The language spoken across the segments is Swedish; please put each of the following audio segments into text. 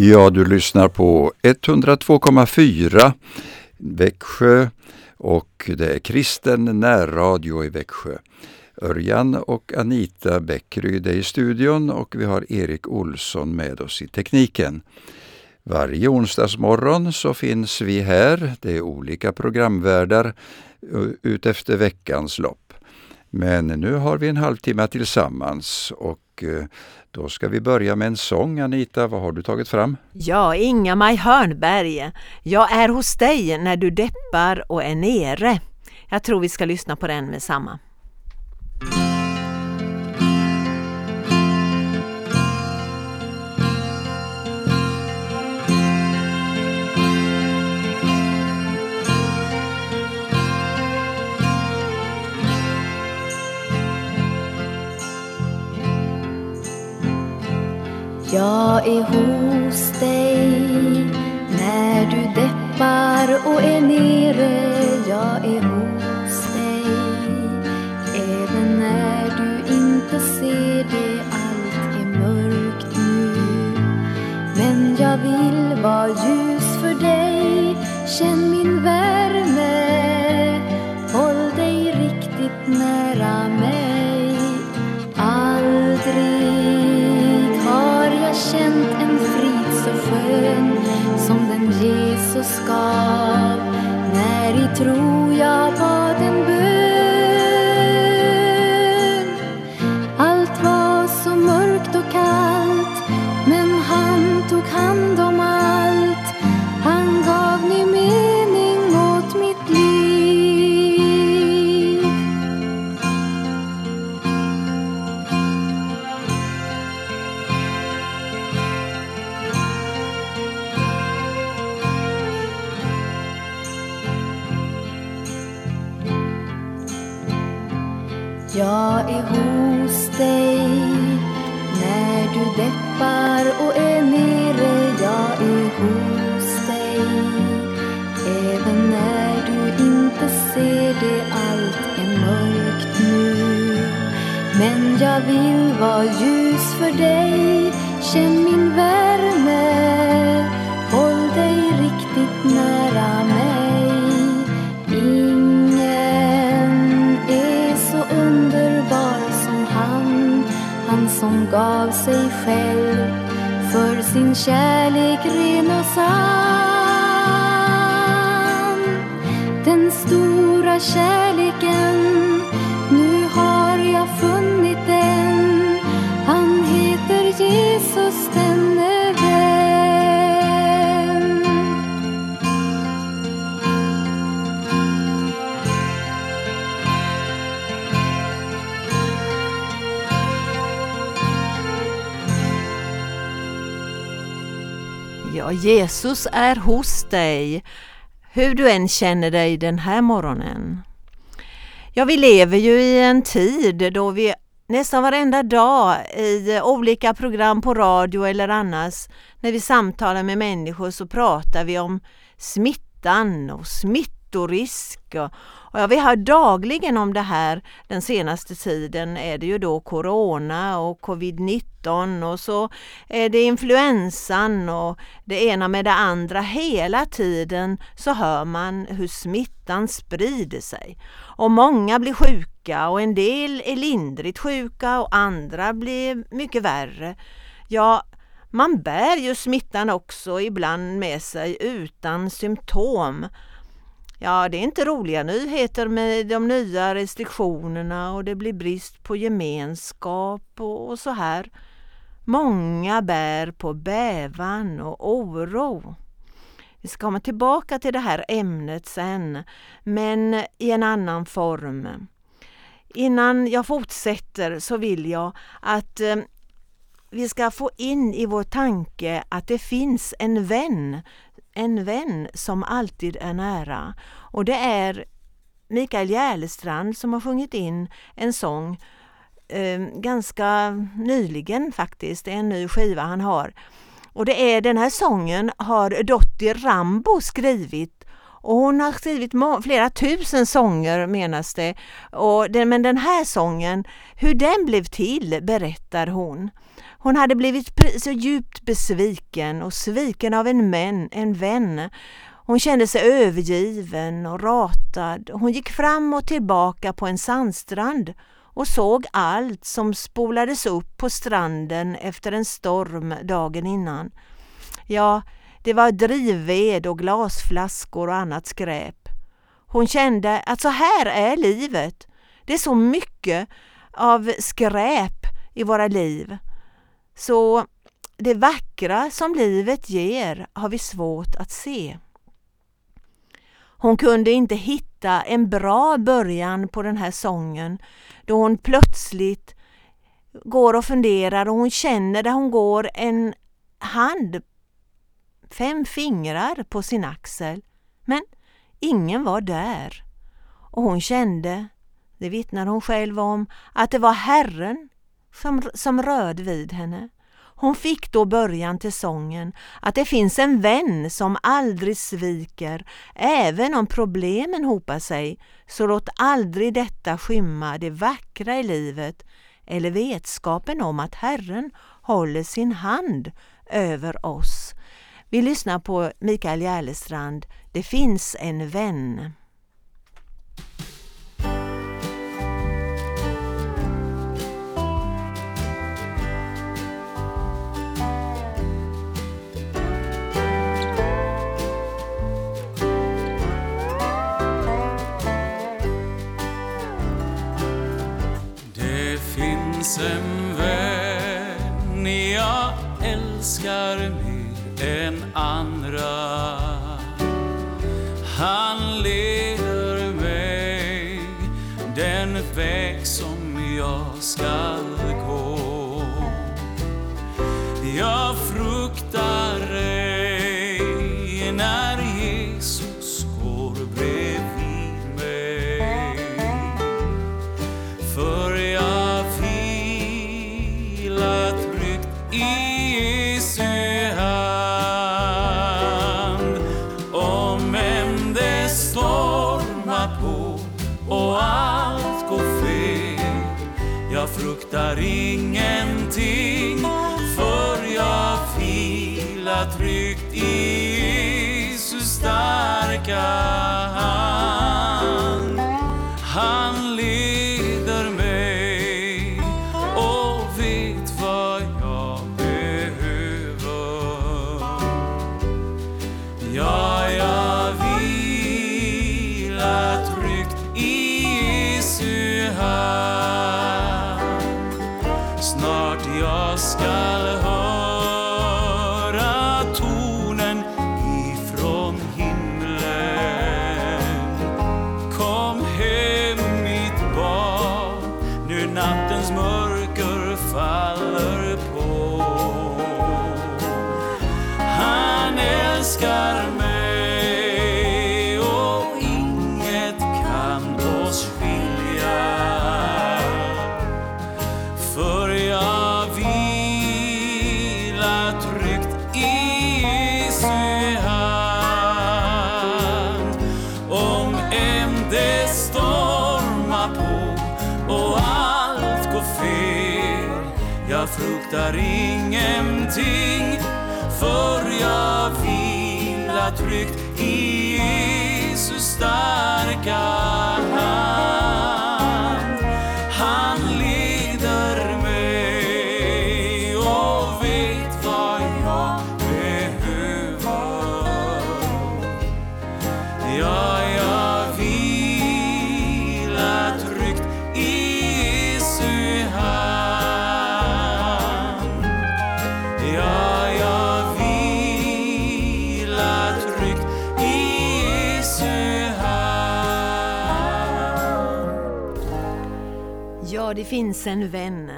Ja, du lyssnar på 102,4 Växjö och det är kristen närradio i Växjö. Örjan och Anita Bäckryd är i studion och vi har Erik Olsson med oss i tekniken. Varje onsdagsmorgon så finns vi här. Det är olika programvärdar eh, utefter veckans lopp. Men nu har vi en halvtimme tillsammans och eh, då ska vi börja med en sång. Anita, vad har du tagit fram? Ja, Inga-Maj Hörnberg. Jag är hos dig när du deppar och är nere. Jag tror vi ska lyssna på den med samma. Är hos dig när du deppar och är nere. Jag är hos dig även när du inte ser det. Allt är mörkt nu. Men jag vill vara ljus för dig. Känn när i tro jag vill vara ljus för dig. Känn min värme. Håll dig riktigt nära mig. Ingen är så underbar som han, han som gav sig själv för sin kärlek ren och sann. Den stora kärleken, Jesus är hos dig, hur du än känner dig den här morgonen. Ja, vi lever ju i en tid då vi nästan varenda dag i olika program på radio eller annars, när vi samtalar med människor så pratar vi om smittan och smittorisk. Och, ja, vi hör dagligen om det här. Den senaste tiden är det ju då Corona och Covid-19 och så är det influensan och det ena med det andra. Hela tiden så hör man hur smittan sprider sig. Och många blir sjuka och en del är lindrigt sjuka och andra blir mycket värre. Ja, man bär ju smittan också ibland med sig utan symptom. Ja, det är inte roliga nyheter med de nya restriktionerna och det blir brist på gemenskap och, och så här. Många bär på bävan och oro. Vi ska komma tillbaka till det här ämnet sen, men i en annan form. Innan jag fortsätter så vill jag att eh, vi ska få in i vår tanke att det finns en vän, en vän som alltid är nära. Och det är Mikael Järlestrand som har sjungit in en sång eh, ganska nyligen faktiskt, det är en ny skiva han har. Och det är den här sången har Dottie Rambo skrivit Och hon har skrivit flera tusen sånger menas det. Och den, men den här sången, hur den blev till berättar hon. Hon hade blivit så djupt besviken och sviken av en, män, en vän. Hon kände sig övergiven och ratad. Hon gick fram och tillbaka på en sandstrand och såg allt som spolades upp på stranden efter en storm dagen innan. Ja, det var drivved och glasflaskor och annat skräp. Hon kände att så här är livet. Det är så mycket av skräp i våra liv. Så det vackra som livet ger har vi svårt att se. Hon kunde inte hitta en bra början på den här sången då hon plötsligt går och funderar och hon känner där hon går en hand, fem fingrar på sin axel. Men ingen var där. Och hon kände, det vittnar hon själv om, att det var Herren som, som rörde vid henne. Hon fick då början till sången att det finns en vän som aldrig sviker, även om problemen hopar sig, så låt aldrig detta skymma det vackra i livet eller vetskapen om att Herren håller sin hand över oss. Vi lyssnar på Mikael Järlestrand, Det finns en vän. Finns en vän jag älskar mer än andra. Fruktar ingenting för jag vilar tryggt i Jesus starka hand. Han nattens mörker faller på. Han älskar mig fruktar ingenting för jag vilar tryggt i Jesus starka det finns en vän.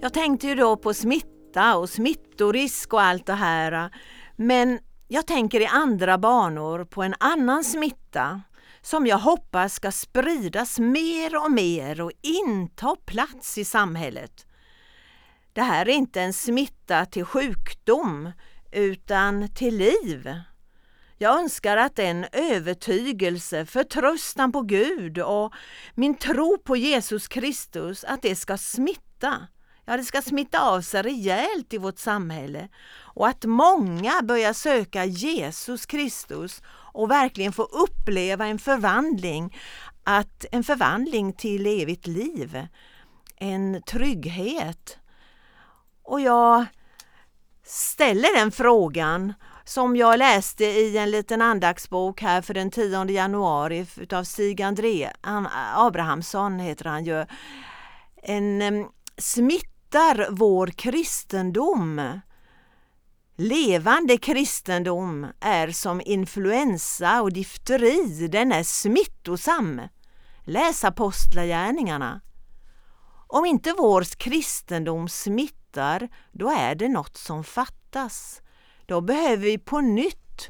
Jag tänkte ju då på smitta och smittorisk och allt det här. Men jag tänker i andra banor på en annan smitta som jag hoppas ska spridas mer och mer och inta plats i samhället. Det här är inte en smitta till sjukdom utan till liv. Jag önskar att den övertygelse, förtröstan på Gud och min tro på Jesus Kristus, att det ska smitta. Ja, det ska smitta av sig rejält i vårt samhälle och att många börjar söka Jesus Kristus och verkligen få uppleva en förvandling, att en förvandling till evigt liv, en trygghet. Och jag ställer den frågan som jag läste i en liten andaktsbok här för den 10 januari utav Stig André Abrahamsson heter han ju. En smittar vår kristendom. Levande kristendom är som influensa och difteri, den är smittosam. Läs Apostlagärningarna. Om inte vår kristendom smittar, då är det något som fattas. Då behöver vi på nytt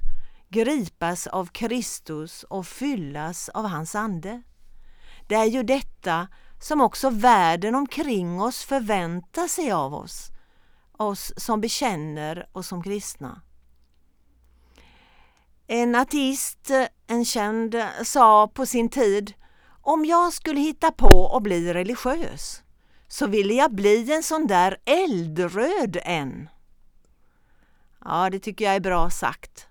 gripas av Kristus och fyllas av hans ande. Det är ju detta som också världen omkring oss förväntar sig av oss, oss som bekänner och som kristna. En ateist, en känd, sa på sin tid om jag skulle hitta på att bli religiös så ville jag bli en sån där eldröd en. Ja, det tycker jag är bra sagt.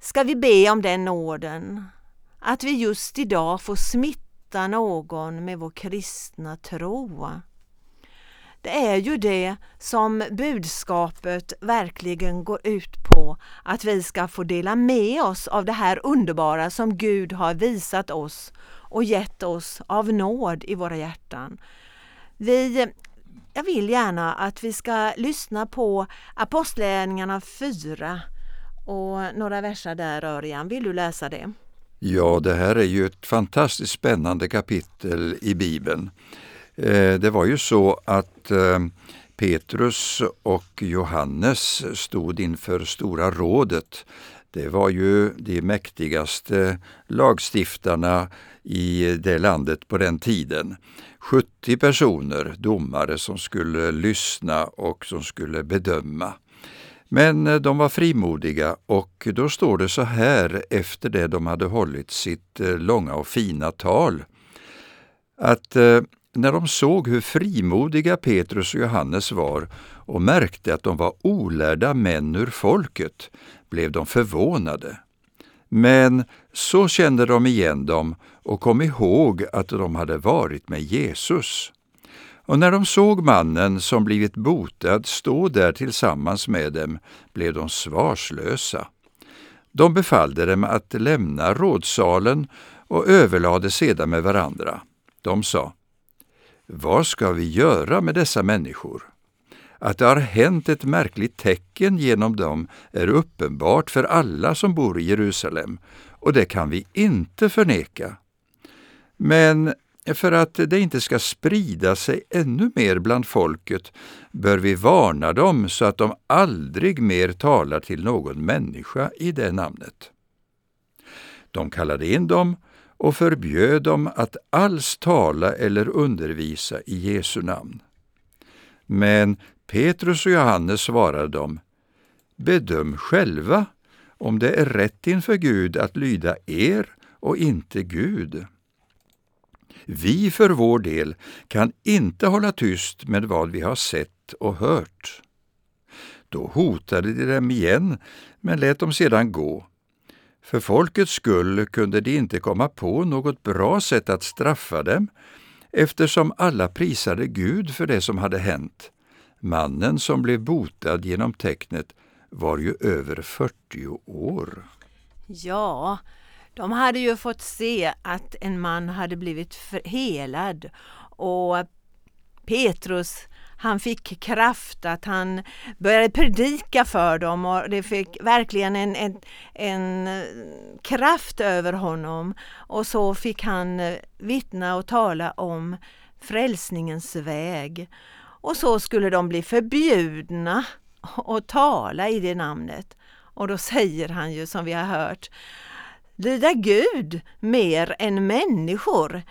Ska vi be om den nåden, att vi just idag får smitta någon med vår kristna tro. Det är ju det som budskapet verkligen går ut på, att vi ska få dela med oss av det här underbara som Gud har visat oss och gett oss av nåd i våra hjärtan. Vi jag vill gärna att vi ska lyssna på Apostlagärningarna 4 och några verser där Örjan. Vill du läsa det? Ja, det här är ju ett fantastiskt spännande kapitel i Bibeln. Eh, det var ju så att eh, Petrus och Johannes stod inför Stora rådet. Det var ju de mäktigaste lagstiftarna i det landet på den tiden. 70 personer, domare, som skulle lyssna och som skulle bedöma. Men eh, de var frimodiga och då står det så här efter det de hade hållit sitt eh, långa och fina tal. Att eh, när de såg hur frimodiga Petrus och Johannes var och märkte att de var olärda män ur folket blev de förvånade. Men så kände de igen dem och kom ihåg att de hade varit med Jesus. Och när de såg mannen som blivit botad stå där tillsammans med dem blev de svarslösa. De befallde dem att lämna rådsalen och överlade sedan med varandra. De sa, Vad ska vi göra med dessa människor? Att det har hänt ett märkligt tecken genom dem är uppenbart för alla som bor i Jerusalem, och det kan vi inte förneka. Men för att det inte ska sprida sig ännu mer bland folket bör vi varna dem så att de aldrig mer talar till någon människa i det namnet. De kallade in dem och förbjöd dem att alls tala eller undervisa i Jesu namn. Men Petrus och Johannes svarade dem, Bedöm själva om det är rätt inför Gud att lyda er och inte Gud. Vi för vår del kan inte hålla tyst med vad vi har sett och hört. Då hotade de dem igen, men lät dem sedan gå. För folkets skull kunde de inte komma på något bra sätt att straffa dem, eftersom alla prisade Gud för det som hade hänt. Mannen som blev botad genom tecknet var ju över 40 år. Ja, de hade ju fått se att en man hade blivit helad och Petrus han fick kraft att han började predika för dem och det fick verkligen en, en, en eh, kraft över honom. Och så fick han eh, vittna och tala om frälsningens väg. Och så skulle de bli förbjudna att tala i det namnet. Och då säger han ju som vi har hört, lyda Gud mer än människor.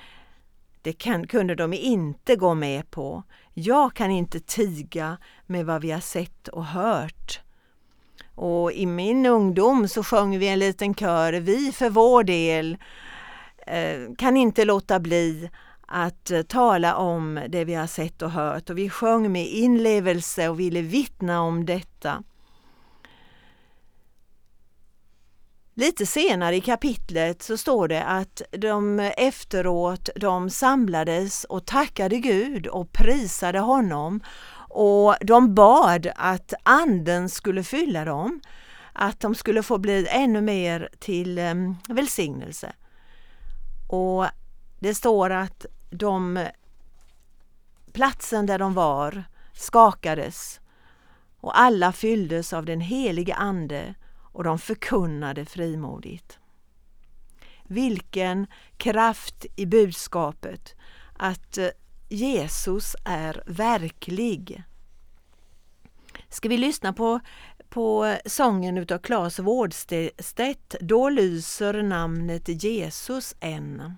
Det kan, kunde de inte gå med på. Jag kan inte tiga med vad vi har sett och hört. Och i min ungdom så sjöng vi en liten kör, vi för vår del eh, kan inte låta bli att eh, tala om det vi har sett och hört och vi sjöng med inlevelse och ville vittna om detta. Lite senare i kapitlet så står det att de efteråt de samlades och tackade Gud och prisade honom och de bad att anden skulle fylla dem, att de skulle få bli ännu mer till eh, välsignelse. Och det står att de platsen där de var skakades och alla fylldes av den helige Ande och de förkunnade frimodigt. Vilken kraft i budskapet att eh, Jesus är verklig. Ska vi lyssna på, på sången utav Claes Wårdstedt Då lyser namnet Jesus än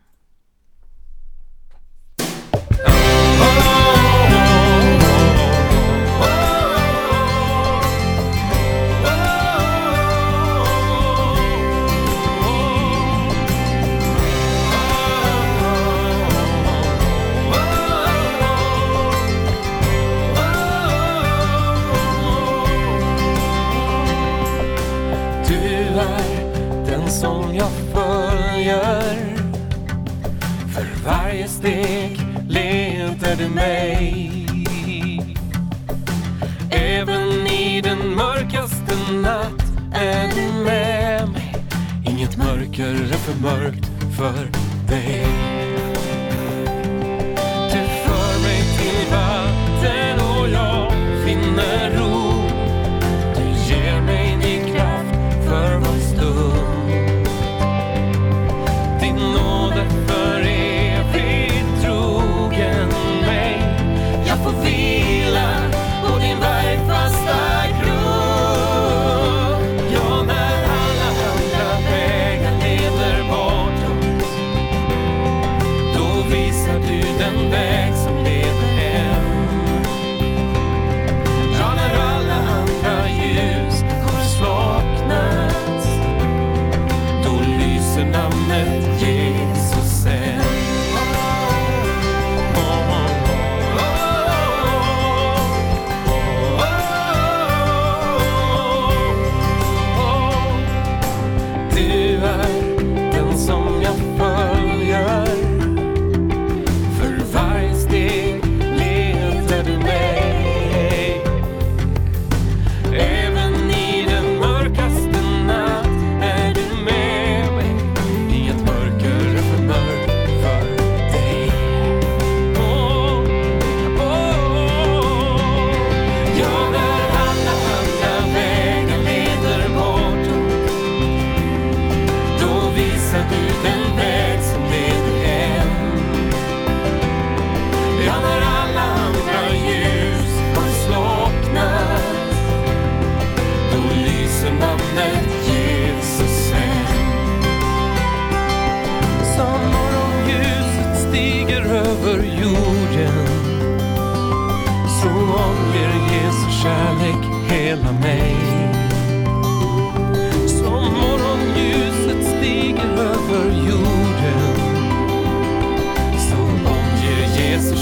som jag följer För varje steg du mig. Även i den mörkaste natt är du med mig. Inget mörker är för mörkt för dig.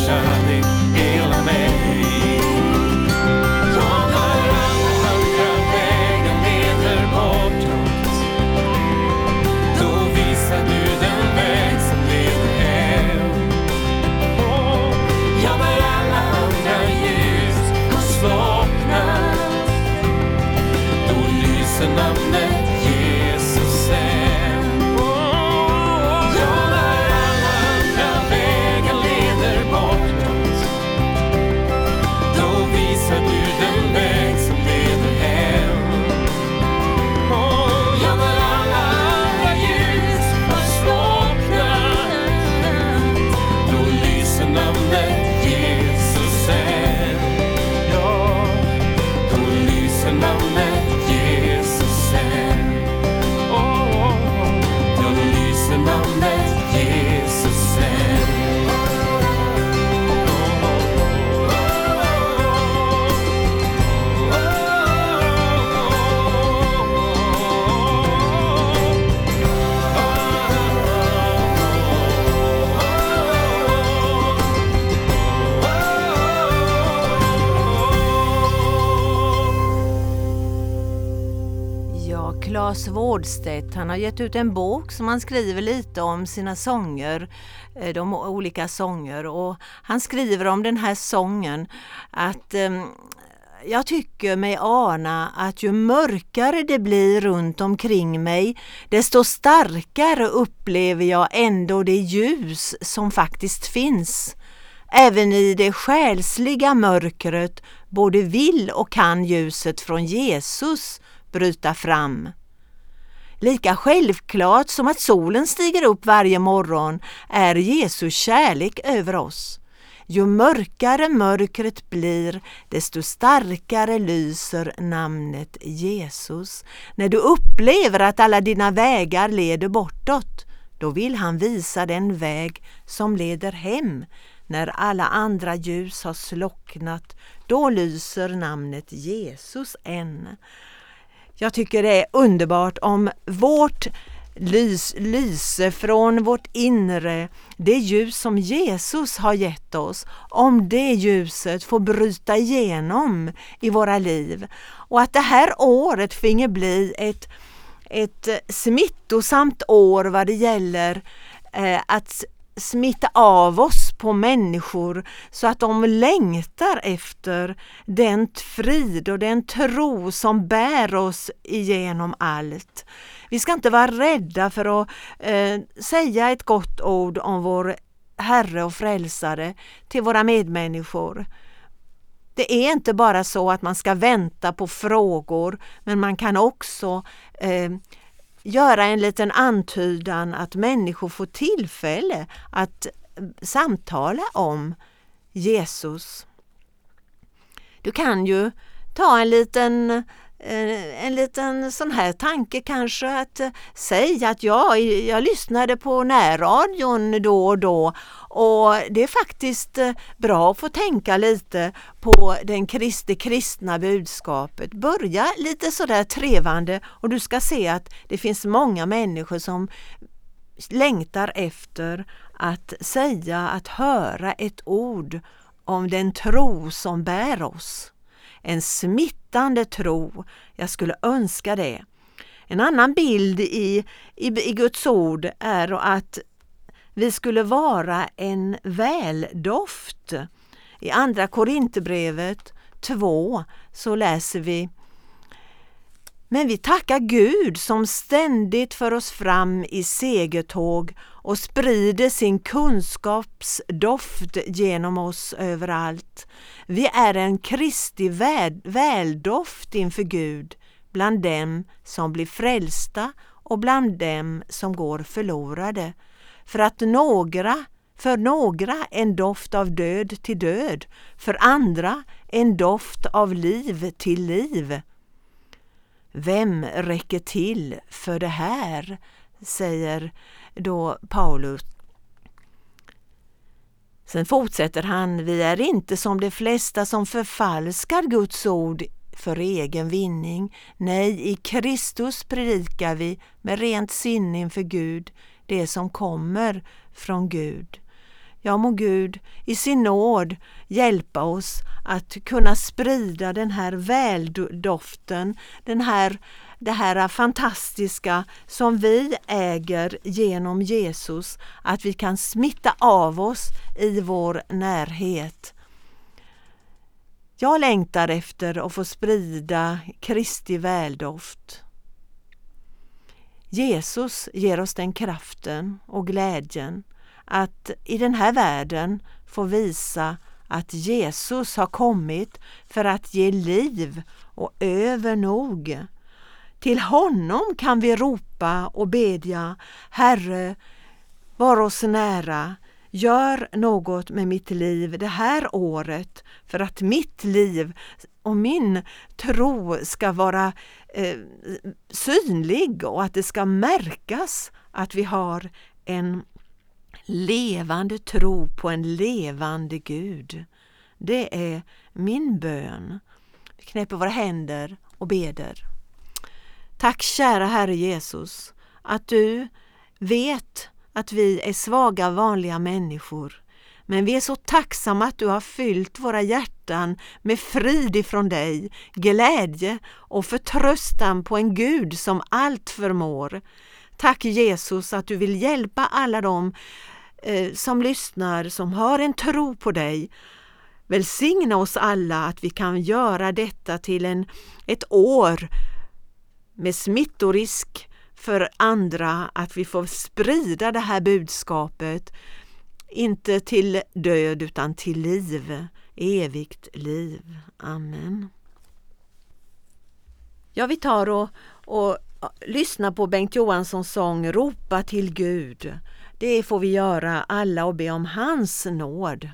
じ。Hårdstedt. Han har gett ut en bok som han skriver lite om sina sånger, eh, de olika sånger. Och han skriver om den här sången att eh, jag tycker mig ana att ju mörkare det blir runt omkring mig, desto starkare upplever jag ändå det ljus som faktiskt finns. Även i det själsliga mörkret både vill och kan ljuset från Jesus bryta fram. Lika självklart som att solen stiger upp varje morgon är Jesu kärlek över oss. Ju mörkare mörkret blir, desto starkare lyser namnet Jesus. När du upplever att alla dina vägar leder bortåt, då vill han visa den väg som leder hem. När alla andra ljus har slocknat, då lyser namnet Jesus än. Jag tycker det är underbart om vårt lys, lyse från vårt inre, det ljus som Jesus har gett oss, om det ljuset får bryta igenom i våra liv. Och att det här året finge bli ett, ett smittosamt år vad det gäller eh, att smitta av oss på människor så att de längtar efter den frid och den tro som bär oss igenom allt. Vi ska inte vara rädda för att eh, säga ett gott ord om vår Herre och Frälsare till våra medmänniskor. Det är inte bara så att man ska vänta på frågor men man kan också eh, göra en liten antydan att människor får tillfälle att samtala om Jesus. Du kan ju ta en liten eh, en liten sån här tanke kanske att eh, säga att ja, jag lyssnade på närradion då och då och det är faktiskt eh, bra att få tänka lite på den krist, det kristna budskapet. Börja lite sådär trevande och du ska se att det finns många människor som längtar efter att säga, att höra ett ord om den tro som bär oss. En smittande tro. Jag skulle önska det. En annan bild i, i, i Guds ord är att vi skulle vara en väldoft. I Andra Korinthierbrevet 2 så läser vi men vi tackar Gud som ständigt för oss fram i segertåg och sprider sin kunskapsdoft genom oss överallt. Vi är en Kristi väldoft inför Gud bland dem som blir frälsta och bland dem som går förlorade. För att några, för några en doft av död till död, för andra en doft av liv till liv. Vem räcker till för det här? Säger då Paulus. Sen fortsätter han, vi är inte som de flesta som förfalskar Guds ord för egen vinning. Nej, i Kristus predikar vi med rent sinne inför Gud, det som kommer från Gud. Ja, må Gud i sin nåd hjälpa oss att kunna sprida den här väldoften, den här, det här fantastiska som vi äger genom Jesus, att vi kan smitta av oss i vår närhet. Jag längtar efter att få sprida Kristi väldoft. Jesus ger oss den kraften och glädjen att i den här världen få visa att Jesus har kommit för att ge liv och övernog. Till honom kan vi ropa och bedja Herre, var oss nära, gör något med mitt liv det här året för att mitt liv och min tro ska vara eh, synlig och att det ska märkas att vi har en levande tro på en levande Gud. Det är min bön. Vi knäpper våra händer och beder. Tack kära Herre Jesus att du vet att vi är svaga vanliga människor Men vi är så tacksamma att du har fyllt våra hjärtan med frid ifrån dig, glädje och förtröstan på en Gud som allt förmår. Tack Jesus att du vill hjälpa alla dem eh, som lyssnar, som har en tro på dig. Välsigna oss alla att vi kan göra detta till en, ett år med smittorisk för andra, att vi får sprida det här budskapet, inte till död utan till liv, evigt liv. Amen. Ja, vi tar och, och lyssnar på Bengt Johanssons sång Ropa till Gud. Det får vi göra alla och be om hans nåd.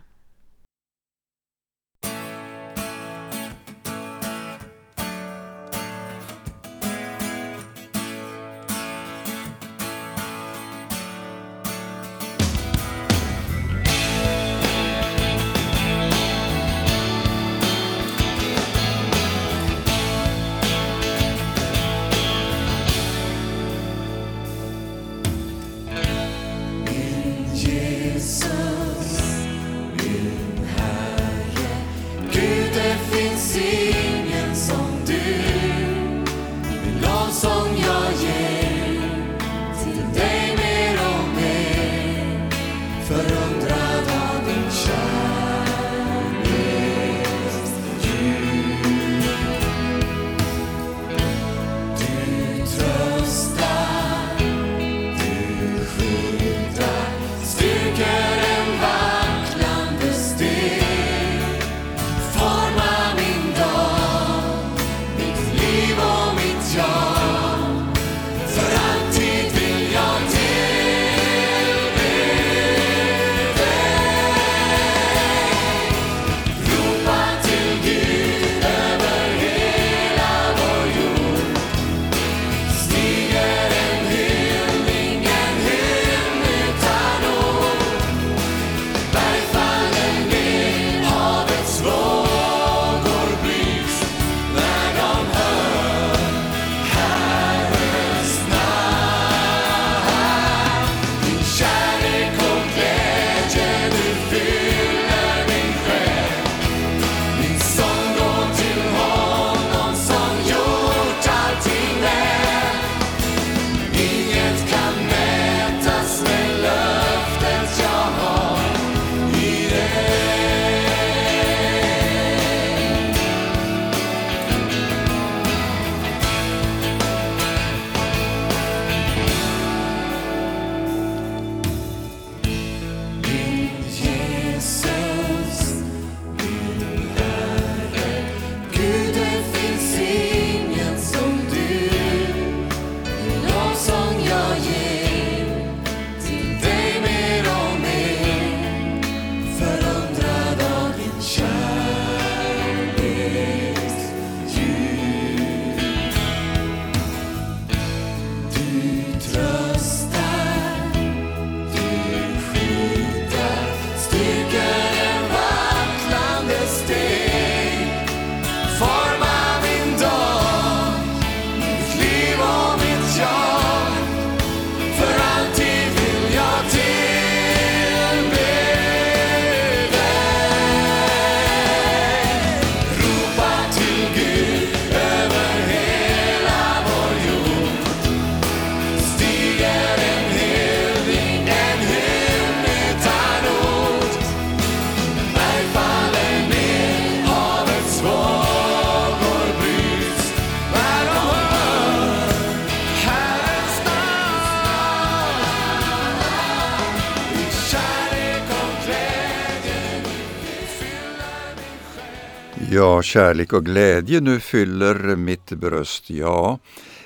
Vad kärlek och glädje nu fyller mitt bröst, ja.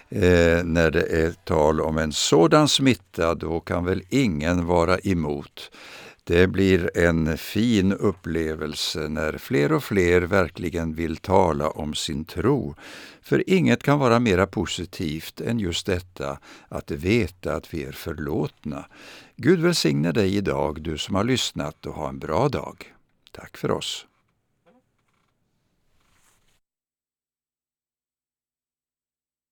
Eh, när det är tal om en sådan smitta, då kan väl ingen vara emot. Det blir en fin upplevelse när fler och fler verkligen vill tala om sin tro. För inget kan vara mera positivt än just detta, att veta att vi är förlåtna. Gud välsigne dig idag, du som har lyssnat, och ha en bra dag. Tack för oss.